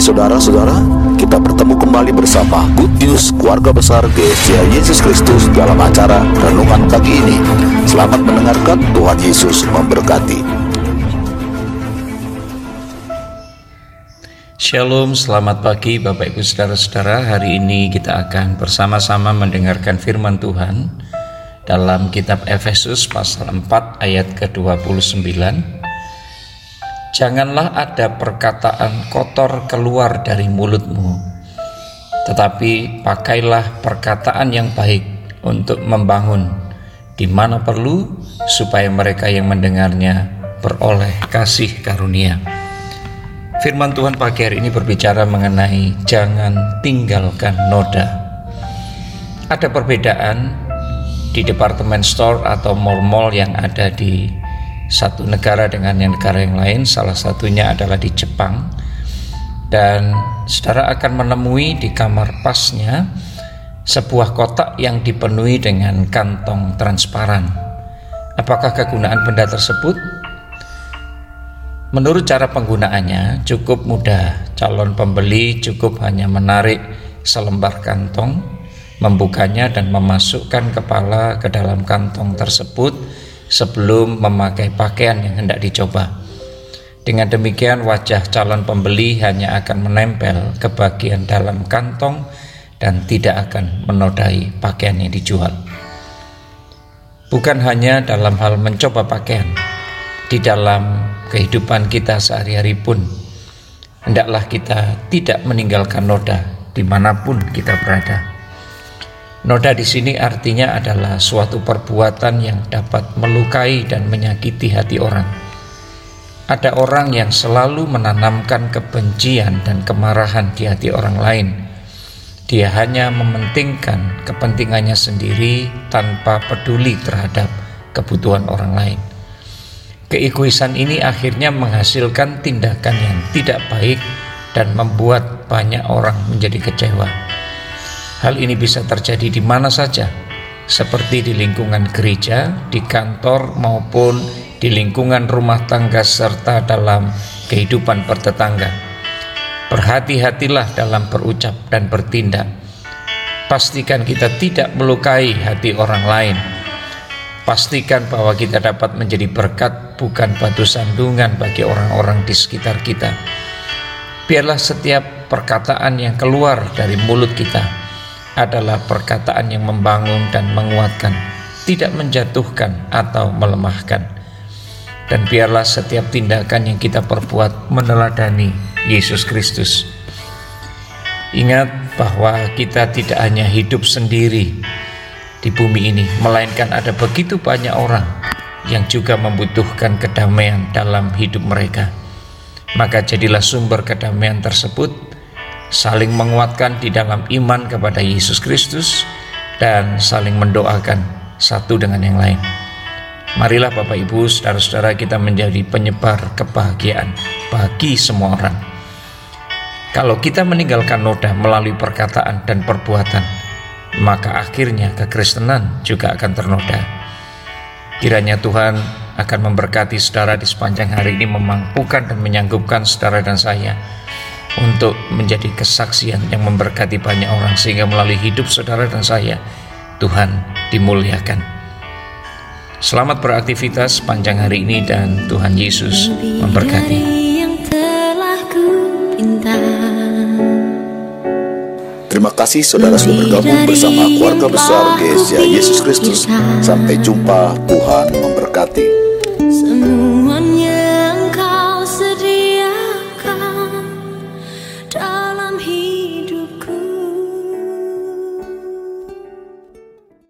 saudara-saudara Kita bertemu kembali bersama Good News Keluarga Besar GSJ Yesus Kristus dalam acara Renungan Pagi ini. Selamat mendengarkan Tuhan Yesus memberkati. Shalom, selamat pagi Bapak Ibu Saudara-saudara. Hari ini kita akan bersama-sama mendengarkan firman Tuhan Dalam kitab Efesus pasal 4 ayat ke-29 Janganlah ada perkataan kotor keluar dari mulutmu, tetapi pakailah perkataan yang baik untuk membangun di mana perlu, supaya mereka yang mendengarnya beroleh kasih karunia. Firman Tuhan pagi hari ini berbicara mengenai jangan tinggalkan noda. Ada perbedaan di departemen store atau mall-mall yang ada di satu negara dengan yang negara yang lain, salah satunya adalah di Jepang. Dan saudara akan menemui di kamar pasnya sebuah kotak yang dipenuhi dengan kantong transparan. Apakah kegunaan benda tersebut? Menurut cara penggunaannya cukup mudah. Calon pembeli cukup hanya menarik selembar kantong, membukanya dan memasukkan kepala ke dalam kantong tersebut sebelum memakai pakaian yang hendak dicoba. Dengan demikian wajah calon pembeli hanya akan menempel ke bagian dalam kantong dan tidak akan menodai pakaian yang dijual. Bukan hanya dalam hal mencoba pakaian, di dalam kehidupan kita sehari-hari pun, hendaklah kita tidak meninggalkan noda di mana pun kita berada. Noda di sini artinya adalah suatu perbuatan yang dapat melukai dan menyakiti hati orang. Ada orang yang selalu menanamkan kebencian dan kemarahan di hati orang lain. Dia hanya mementingkan kepentingannya sendiri tanpa peduli terhadap kebutuhan orang lain. Keegoisan ini akhirnya menghasilkan tindakan yang tidak baik dan membuat banyak orang menjadi kecewa. Hal ini bisa terjadi di mana saja, seperti di lingkungan gereja, di kantor, maupun di lingkungan rumah tangga, serta dalam kehidupan bertetangga. Berhati-hatilah dalam berucap dan bertindak. Pastikan kita tidak melukai hati orang lain. Pastikan bahwa kita dapat menjadi berkat, bukan batu sandungan bagi orang-orang di sekitar kita. Biarlah setiap perkataan yang keluar dari mulut kita adalah perkataan yang membangun dan menguatkan, tidak menjatuhkan atau melemahkan. Dan biarlah setiap tindakan yang kita perbuat meneladani Yesus Kristus. Ingat bahwa kita tidak hanya hidup sendiri di bumi ini, melainkan ada begitu banyak orang yang juga membutuhkan kedamaian dalam hidup mereka. Maka jadilah sumber kedamaian tersebut saling menguatkan di dalam iman kepada Yesus Kristus, dan saling mendoakan satu dengan yang lain. Marilah Bapak Ibu, saudara-saudara kita menjadi penyebar kebahagiaan bagi semua orang. Kalau kita meninggalkan noda melalui perkataan dan perbuatan, maka akhirnya kekristenan juga akan ternoda. Kiranya Tuhan akan memberkati saudara di sepanjang hari ini memampukan dan menyanggupkan saudara dan saya untuk menjadi kesaksian yang memberkati banyak orang sehingga melalui hidup saudara dan saya Tuhan dimuliakan. Selamat beraktivitas panjang hari ini dan Tuhan Yesus memberkati. Terima kasih saudara sudah bergabung bersama keluarga besar GSJ Yesus Kristus. Sampai jumpa, Tuhan memberkati. Semuanya